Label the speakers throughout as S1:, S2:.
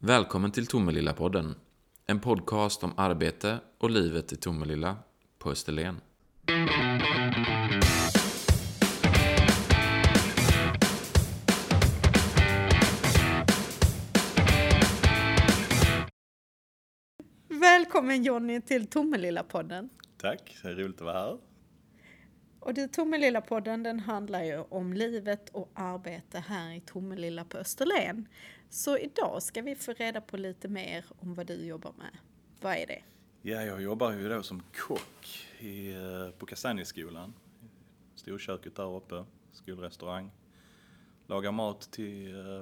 S1: Välkommen till Tomelilla-podden. En podcast om arbete och livet i Tomelilla på Österlen.
S2: Välkommen Jonny till Tomelilla-podden.
S3: Tack, det är roligt att vara här.
S2: Och du, Tomelilla-podden den handlar ju om livet och arbete här i Tomelilla på Österlen. Så idag ska vi få reda på lite mer om vad du jobbar med. Vad är det?
S3: Ja, jag jobbar ju då som kock i, eh, på Kastanjeskolan. Storköket där uppe, skolrestaurang. Lagar mat till äh,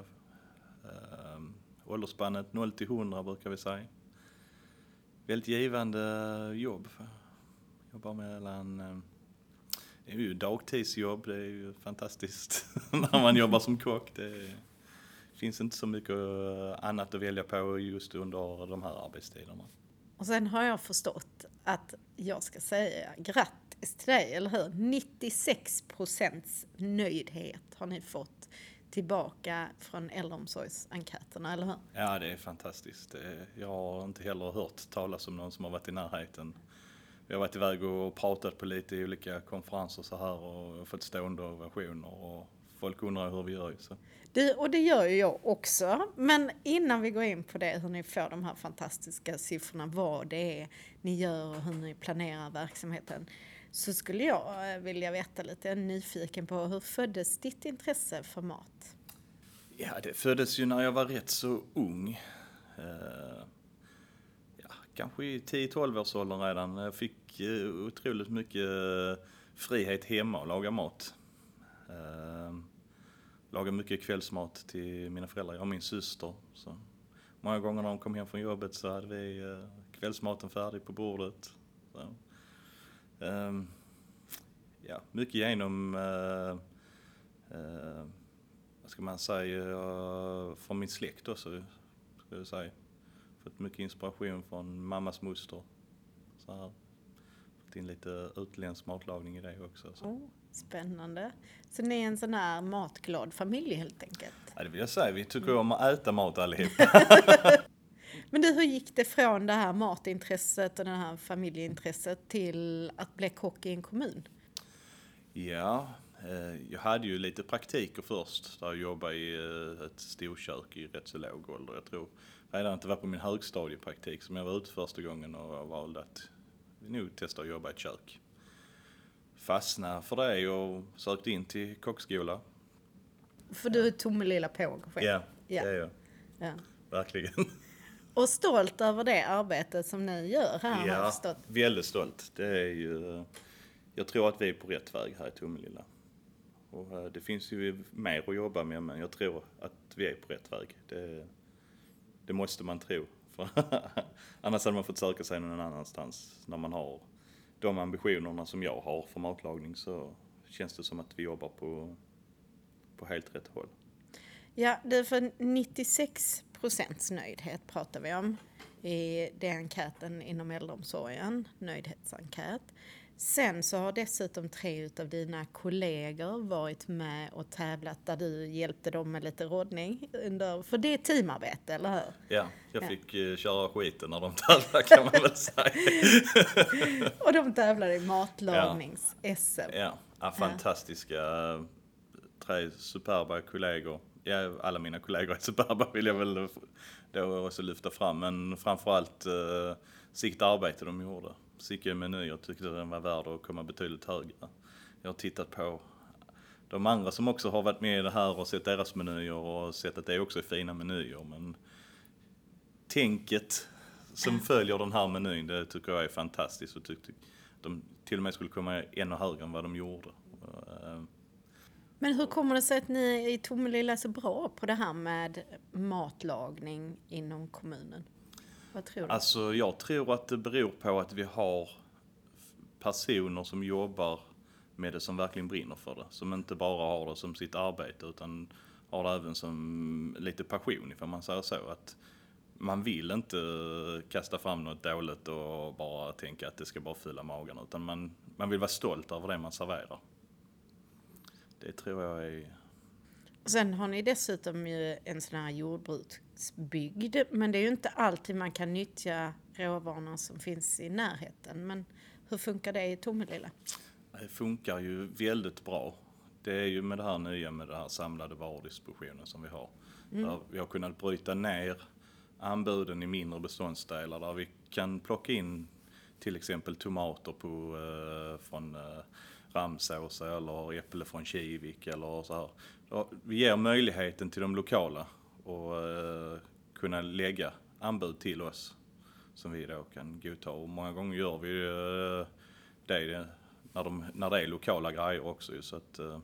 S3: äh, åldersspannet 0 till 100 brukar vi säga. Väldigt givande jobb. Jobbar mellan äh, det är ju dagtidsjobb, det är ju fantastiskt när man jobbar som kock. Det finns inte så mycket annat att välja på just under de här arbetstiderna.
S2: Och sen har jag förstått att jag ska säga grattis till dig, eller hur? 96 procents nöjdhet har ni fått tillbaka från äldreomsorgsenkäterna, eller hur?
S3: Ja, det är fantastiskt. Jag har inte heller hört talas om någon som har varit i närheten vi har varit iväg och pratat på lite olika konferenser så här och fått stående ovationer och folk undrar hur vi gör. Så.
S2: Det, och det gör ju jag också. Men innan vi går in på det, hur ni får de här fantastiska siffrorna, vad det är ni gör och hur ni planerar verksamheten, så skulle jag eh, vilja veta lite, jag är nyfiken på hur föddes ditt intresse för mat?
S3: Ja, det föddes ju när jag var rätt så ung. Kanske i 10-12 års åldern redan. Jag fick eh, otroligt mycket eh, frihet hemma att laga mat. Laga mycket kvällsmat till mina föräldrar, jag och min syster. Så många gånger när de kom hem från jobbet så hade vi kvällsmaten färdig på bordet. Så, ehm, ja, mycket genom, vad ska man säga, från min släkt också, skulle jag säga fått mycket inspiration från mammas moster. Så här. Fått in lite utländsk matlagning i det också. Så.
S2: Oh, spännande. Så ni är en sån här matglad familj helt enkelt?
S3: Ja, det vill jag säga. Vi tycker mm. om att äta mat allihop.
S2: Men du, hur gick det från det här matintresset och det här familjeintresset till att bli kock i en kommun?
S3: Ja, eh, jag hade ju lite praktiker först där jag jobbade i eh, ett storkök i rätt så låg ålder. Jag tror redan att det var på min högstadiepraktik som jag var ute första gången och valde att nog testa att jobba i ett kök. Fastnade för det och sökte in till kockskola.
S2: För du är Tomelilla påg
S3: själv? Ja, det är jag. Ja. Verkligen.
S2: Och stolt över det arbetet som ni gör här?
S3: Ja, väldigt stolt. Det är ju, jag tror att vi är på rätt väg här i Tomelilla. Och eh, det finns ju mer att jobba med men jag tror att vi är på rätt väg. Det, det måste man tro. För annars hade man fått söka sig någon annanstans. När man har de ambitionerna som jag har för matlagning så känns det som att vi jobbar på, på helt rätt håll.
S2: Ja, du för 96 procents nöjdhet pratar vi om i den enkäten inom äldreomsorgen, nöjdhetsenkät. Sen så har dessutom tre av dina kollegor varit med och tävlat där du hjälpte dem med lite rådning. Under, för det är teamarbete, eller hur?
S3: Ja, jag ja. fick uh, köra skiten när de tävlade kan man väl säga.
S2: och de tävlade i matlagnings-SM.
S3: Ja. Ja. ja, fantastiska, ja. tre superba kollegor. Ja, alla mina kollegor är superba vill jag väl då också lyfta fram, men framförallt uh, sitt arbete de gjorde. Sicke meny, jag tyckte den var värd att komma betydligt högre. Jag har tittat på de andra som också har varit med i det här och sett deras menyer och sett att det också är fina menyer. Men tänket som följer den här menyn, det tycker jag är fantastiskt och tyckte de till och med skulle komma ännu högre än vad de gjorde.
S2: Men hur kommer det sig att ni i Tomelilla är så bra på det här med matlagning inom kommunen? Vad tror du?
S3: Alltså jag tror att det beror på att vi har personer som jobbar med det som verkligen brinner för det. Som inte bara har det som sitt arbete utan har det även som lite passion ifall man säger så. Att man vill inte kasta fram något dåligt och bara tänka att det ska bara fylla magen utan man, man vill vara stolt över det man serverar. Det tror jag är...
S2: Sen har ni dessutom ju en sån här jordbruk, landsbygd. Men det är ju inte alltid man kan nyttja råvarorna som finns i närheten. Men hur funkar det i Tomelilla?
S3: Det funkar ju väldigt bra. Det är ju med det här nya med den här samlade varudistributionen som vi har. Där vi har kunnat bryta ner anbuden i mindre beståndsdelar där vi kan plocka in till exempel tomater på, eh, från eh, Ramsåsa eller äpple från Kivik eller så här. Vi ger möjligheten till de lokala att eh, kunna lägga anbud till oss som vi då kan godta och många gånger gör vi eh, det när, de, när det är lokala grejer också så att eh,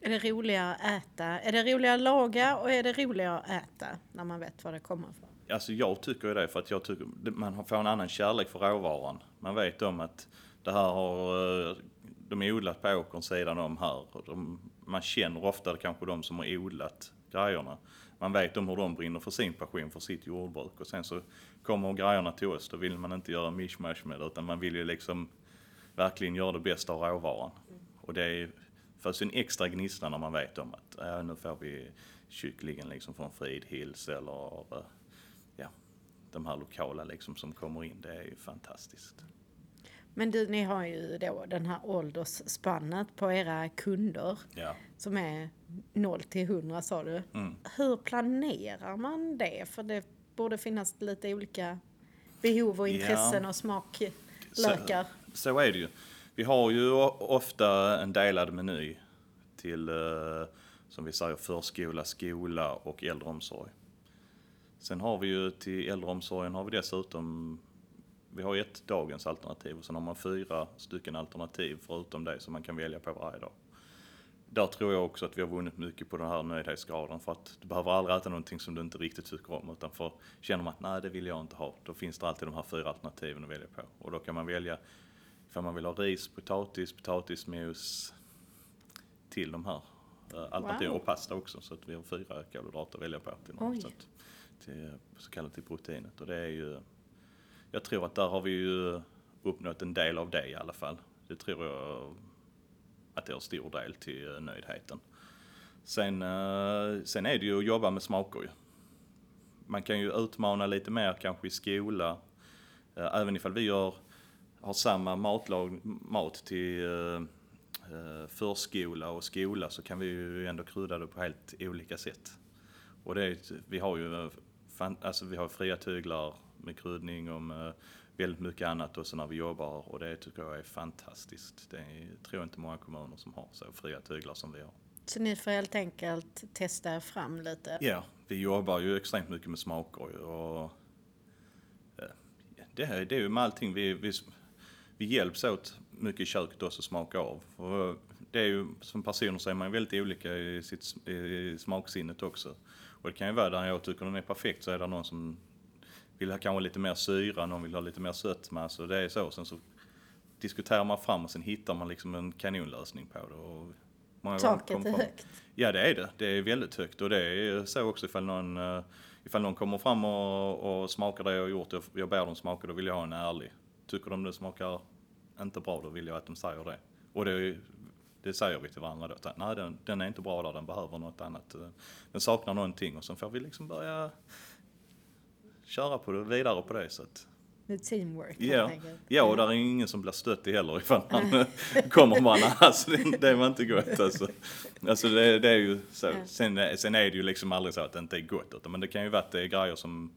S2: Är det roligare att äta? Är det roligare att laga och är det roligare att äta när man vet vad det kommer ifrån?
S3: Alltså jag tycker ju det för att jag tycker man får en annan kärlek för råvaran. Man vet om att det här har de är odlat på åkern sidan om här. De, man känner ofta kanske de som har odlat grejerna. Man vet om hur de brinner för sin passion för sitt jordbruk och sen så kommer grejerna till oss. Då vill man inte göra mishmash med det utan man vill ju liksom verkligen göra det bästa av råvaran. Och det är föds en extra gnista när man vet om att äh, nu får vi kycklingen liksom från Fridhills eller äh, ja, de här lokala liksom som kommer in. Det är ju fantastiskt.
S2: Men du, ni har ju då den här åldersspannet på era kunder
S3: Ja.
S2: som är 0 till 100 sa du.
S3: Mm.
S2: Hur planerar man det? För det borde finnas lite olika behov och
S3: Ja.
S2: intressen och smaklökar.
S3: Så är det ju. Vi har ju ofta en delad meny till, eh, som vi säger, förskola, skola och äldreomsorg. Sen har vi ju till äldreomsorgen har vi dessutom, vi har ett dagens alternativ och sen har man fyra stycken alternativ förutom det som man kan välja på varje dag. Där tror jag också att vi har vunnit mycket på den här nöjdhetsgraden för att du behöver aldrig äta någonting som du inte riktigt tycker om utan för känner man att nej det vill jag inte ha, då finns det alltid de här fyra alternativen att välja på. Och då kan man välja ifall man vill ha ris, potatis, potatismos till de här eh, alternativen
S2: Wow.
S3: och pasta också så att vi har fyra kolhydrater att välja på till, något, så, att, till så kallat till proteinet och det är ju jag tror att där har vi ju uppnått en del av det i alla fall. Det tror jag att det har stor del till eh, nöjdheten. Sen, eh, sen är det ju att jobba med smaker ju. Man kan ju utmana lite mer kanske i skola. Eh, även ifall vi gör, har samma matlag, mat till förskola och skola så kan vi ju ändå krydda det på helt olika sätt. Och det vi har ju alltså vi har fria tyglar med kryddning och med väldigt mycket annat också när vi jobbar och det tycker jag är fantastiskt. Det är, tror jag inte många kommuner som har så fria tyglar som vi har.
S2: Så ni får helt enkelt testa er fram lite.
S3: Ja, vi jobbar ju extremt mycket med smaker och det, här, det är ju med allting. Vi, vi, vi hjälps åt mycket i köket också att smaka av. Och det är ju, som personer så är man väldigt olika i, sitt, i smaksinnet också. Och det kan ju vara där jag tycker den är perfekt så är det någon som vill ha kanske lite mer syra, någon vill ha lite mer sötma. Så det är så. Sen så diskuterar man fram och sen hittar man liksom en kanonlösning på det. Och många
S2: Taket är
S3: fram-
S2: högt.
S3: Ja det är det. Det är väldigt högt och det är så också ifall någon, eh, ifall någon kommer fram och, och smakar det jag har gjort, jag, jag ber dem smaka, då vill jag ha en ärlig. Tycker de det smakar inte bra, då vill jag att de säger det. Och det, det säger vi till varandra då. att, Nej, den, den är inte bra där, den behöver något annat. eh, Den saknar någonting och sen får vi liksom börja köra på det, vidare på det. Så att,
S2: Det är teamwork
S3: Ja, ja och där är ingen som blir stöttig heller ifall man eh, kommer bara, alltså det, det var inte gott alltså. Alltså det, det är ju så. Sen, är- sen är det ju liksom aldrig så att det inte är gott utan, men det kan ju vara att det är grejer som,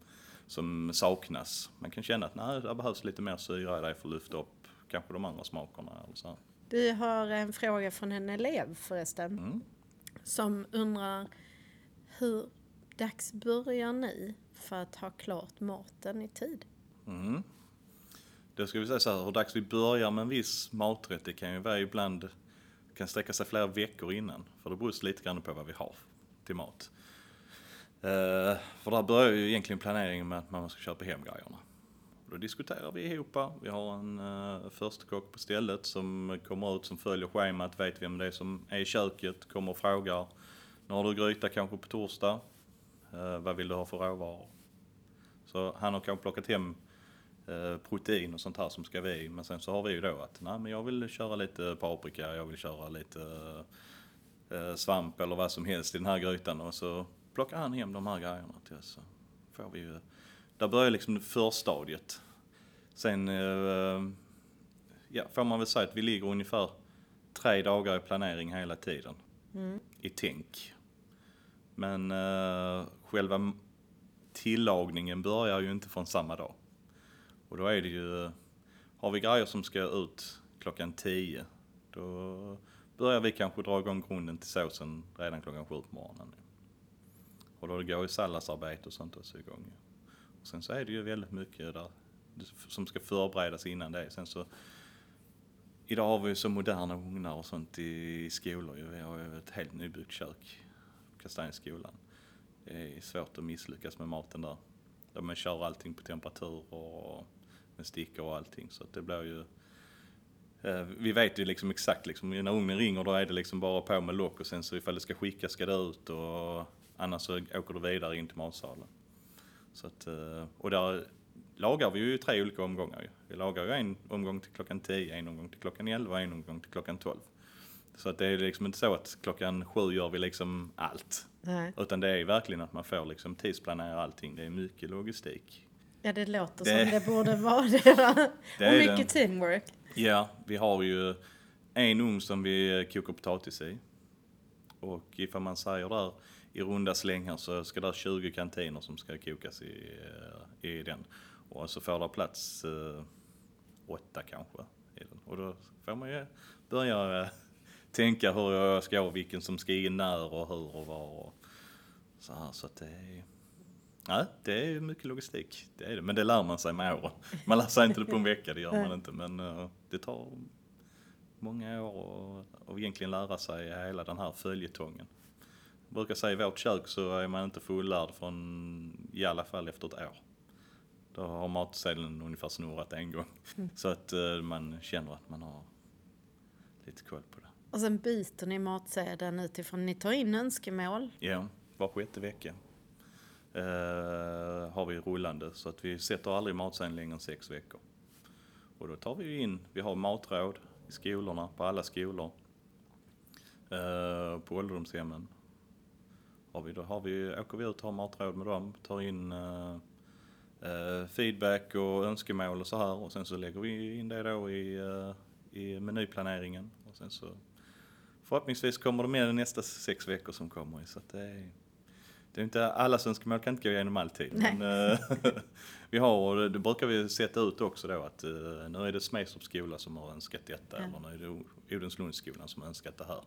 S3: som saknas. Man kan känna att nej, det behövs lite mer syra i det för att lyfta upp kanske de andra smakerna eller så.
S2: Har en fråga från en elev förresten.
S3: Mm.
S2: Som undrar hur dags börjar ni för att ha klart maten i tid?
S3: Mm. Då ska vi säga så här, hur dags vi börjar med en viss maträtt, det kan ju vara ibland, kan sträcka sig flera veckor innan. För det beror lite grann på vad vi har till mat. Uh, för där börjar ju egentligen planeringen med att man ska köpa hem grejerna. Då diskuterar vi ihop, vi har en eh, uh, förstekock på stället som kommer ut, som följer schemat, vet vem det är som är i köket, kommer och frågar. Nu har du gryta kanske på torsdag, vad vill du ha för råvaror? Så han har kanske plockat hem eh, protein och sånt här som ska vi. Men sen så har vi ju då att nej men jag vill köra lite paprika, jag vill köra lite eh, svamp eller vad som helst i den här grytan och så plockar han hem de här grejerna till oss. får vi ju, där börjar liksom förstadiet. Sen eh, ja, får man väl säga att vi ligger ungefär tre dagar i planering hela tiden. I tänk. Men eh, själva tillagningen börjar ju inte från samma dag. Och då är det ju, har vi grejer som ska ut klockan 10, då börjar vi kanske dra igång grunden till såsen redan klockan 7 på morgonen. Och då går ju salladsarbete och sånt också igång. Och sen så är det ju väldigt mycket där som ska förberedas innan det. Sen så, idag har vi ju så moderna ugnar och sånt i, i skolor. ju. Vi har ju ett helt nybyggt kök på Kastanjeskolan. Det är svårt att misslyckas med maten där. Där man kör allting på temperatur och med stickor och allting. Så att det blir ju eh, vi vet ju liksom exakt liksom, när ugnen ringer då är det liksom bara på med lock och sen så ifall det ska skickas ska det ut och annars så åker du vidare in till matsalen. Så att, eh, och där lagar vi ju tre olika omgångar ju. Vi lagar ju en omgång till klockan 10, en omgång till klockan 11 och en omgång till klockan 12. Så att det är liksom inte så att klockan sju gör vi liksom allt.
S2: Nej.
S3: Utan det är verkligen att man får liksom tidsplanera allting. Det är mycket logistik.
S2: Ja, det låter
S3: Det-
S2: som det borde vara det. Va?
S3: Det
S2: och mycket
S3: det.
S2: teamwork.
S3: Ja, vi har ju en ugn som vi kokar potatis i. Och ifall man säger där i runda slängar så ska det 20 kantiner som ska kokas i, eh, i den. Och så får det plats eh, åtta kanske den. Och då får man ju börja eh, tänka hur jag ska, och vilken som ska in när och hur och var och så här. Så att det är, ja, det är mycket logistik. Det är det. Men det lär man sig med åren. Man lär sig inte det på en vecka, det gör man inte. Men eh, det tar många år att- egentligen lära sig hela den här följetongen. Jag brukar säga i vårt kök så är man inte fullärd från i alla fall efter ett år. Då har matsedeln ungefär snurrat en gång. Så att eh, man känner att man har lite koll på det.
S2: Och sen byter ni matsedeln utifrån, ni tar in önskemål.
S3: Ja, var sjätte vecka eh, har vi rullande så att vi sätter aldrig matsedeln längre än sex veckor. Och då tar vi in, vi har matråd i skolorna, på alla skolor. Eh, på ålderdomshemmen har vi, då har vi, åker vi ut och har matråd med dem, tar in eh, eh, feedback och önskemål och så här och sen så lägger vi in det då i, eh, i menyplaneringen och sen så förhoppningsvis kommer det med de nästa sex veckor som kommer. Så det, är, det är inte, allas önskemål kan inte gå igenom alltid.
S2: Nej.
S3: Men, eh, vi har, och det, brukar vi sätta ut också då att eh, nu är det Smedstorps skola som har önskat detta
S2: Ja.
S3: eller nu är det Odenslundsskolan som har önskat det här.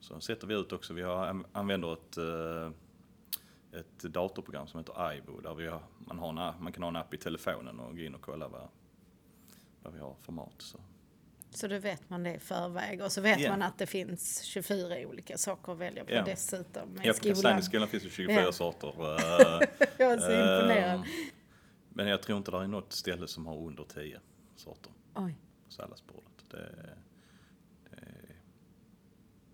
S3: Så sätter vi ut också, vi har, an- använder ett, eh, ett datorprogram som heter iBo där vi har, man, har en, man kan ha en app i telefonen och gå in och kolla vad, vad vi har för mat. Så.
S2: Så då vet man det i förväg. Och så vet
S3: Ja.
S2: man att det finns 24 olika saker att välja på
S3: Ja.
S2: dessutom. Med
S3: Ja, på
S2: skolan.
S3: Kastanjeskolan finns det 24
S2: Ja.
S3: sorter. eh,
S2: Jag är så imponerad.
S3: Ehm, Men jag tror inte det är något ställe som har under 10 sorter
S2: Oj.
S3: på salladsbordet. Det, det,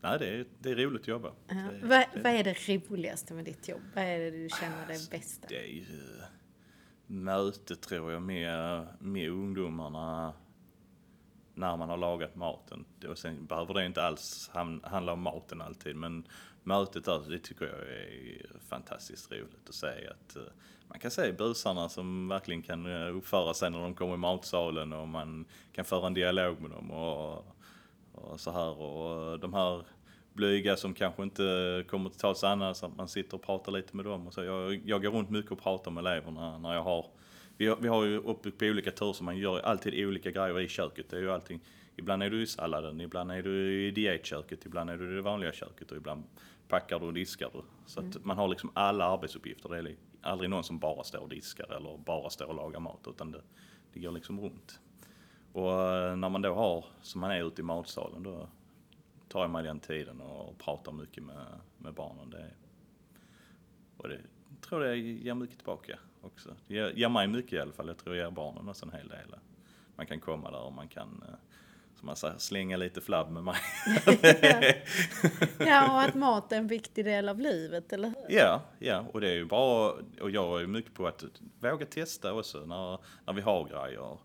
S3: nej, det är, det är roligt att jobba.
S2: Ja.
S3: Det,
S2: Vad,
S3: det,
S2: vad är det roligaste med ditt jobb? Vad är det du känner är bästa?
S3: det är ju möte tror jag med, med ungdomarna när man har lagat maten. Och sen behöver det inte alls handla om maten alltid men mötet där, det tycker jag är fantastiskt roligt att se att eh, man kan se busarna som verkligen kan eh, uppföra sig när de kommer i matsalen och man kan föra en dialog med dem och, och så här och eh, de här blyga som kanske inte kommer till tals annars, att man sitter och pratar lite med dem och så. Jag, jag går runt mycket och pratar med eleverna när jag har vi har, vi har ju uppbyggt på olika turer så man gör alltid olika grejer i köket. Det är ju allting. Ibland är du i salladen, ibland är du i dietköket, ibland är du i det vanliga köket och ibland packar du och diskar du. Så att man har liksom alla arbetsuppgifter. Det är aldrig någon som bara står och diskar eller bara står och lagar mat utan det, det går liksom runt. Och eh, när man då har, som man är ute i matsalen, då tar jag mig den tiden och pratar mycket med, med barnen. Det, och det jag tror det ger mycket tillbaka också. Det ger, ger mig mycket i alla fall. Jag tror det ger barnen också en hel del. Man kan komma där och man kan, eh, som man säger, slänga lite flabb med mig.
S2: Ja, och att mat är en viktig del av livet, eller hur?
S3: Ja, ja, och det är ju bra, och jag är mycket på att våga testa också när, när vi har grejer.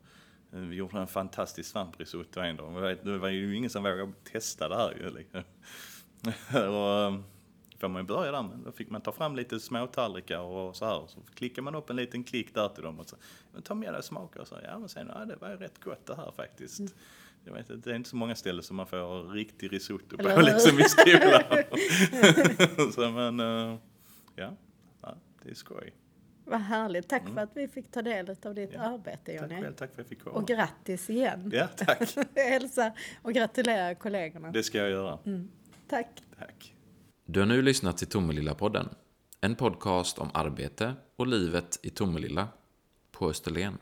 S3: Vi gjorde en fantastisk svamprisotto en dag, men jag det var ju ingen som vågade testa det här ju. Liksom. och, får man ju börja där, då fick man ta fram lite småtallrikar och så här. Så klickar man upp en liten klick där till dem och så, men ta med dig smaka och så. Ja, men sen, ja, det var ju rätt gott det här faktiskt.
S2: Mm.
S3: Jag vet inte, det är inte så många ställen som man får riktig risotto på
S2: Eller
S3: liksom i skolan. så men, eh, ja, ja, det är skoj.
S2: Vad härligt. Tack för att vi fick ta del av ditt
S3: Mm. Ja.
S2: arbete
S3: Tack
S2: Jonny.
S3: själv, tack för att jag fick komma.
S2: Och grattis igen.
S3: Ja, tack.
S2: Hälsa och gratulera kollegorna.
S3: Det ska jag göra.
S2: Tack.
S3: Tack.
S1: Du har nu lyssnat till Tomelilla-podden. En podcast om arbete och livet i Tomelilla på Österlen.